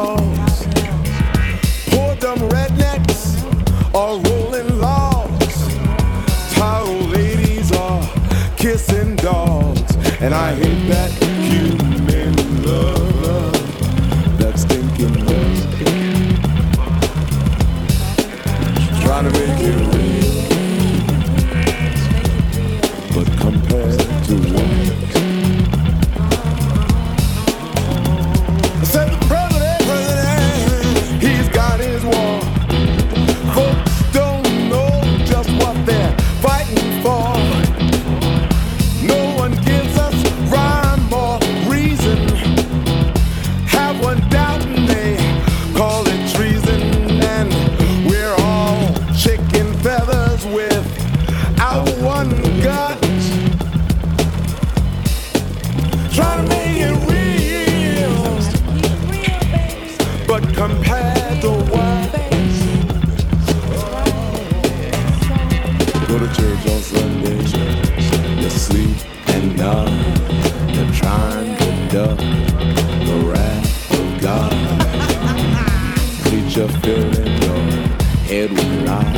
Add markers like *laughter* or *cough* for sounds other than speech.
cross. Poor dumb rednecks are rolling logs. Tired ladies are kissing dogs, and I hate that. and God, they're trying to duck the wrath of God. *laughs* Filling your head with lies.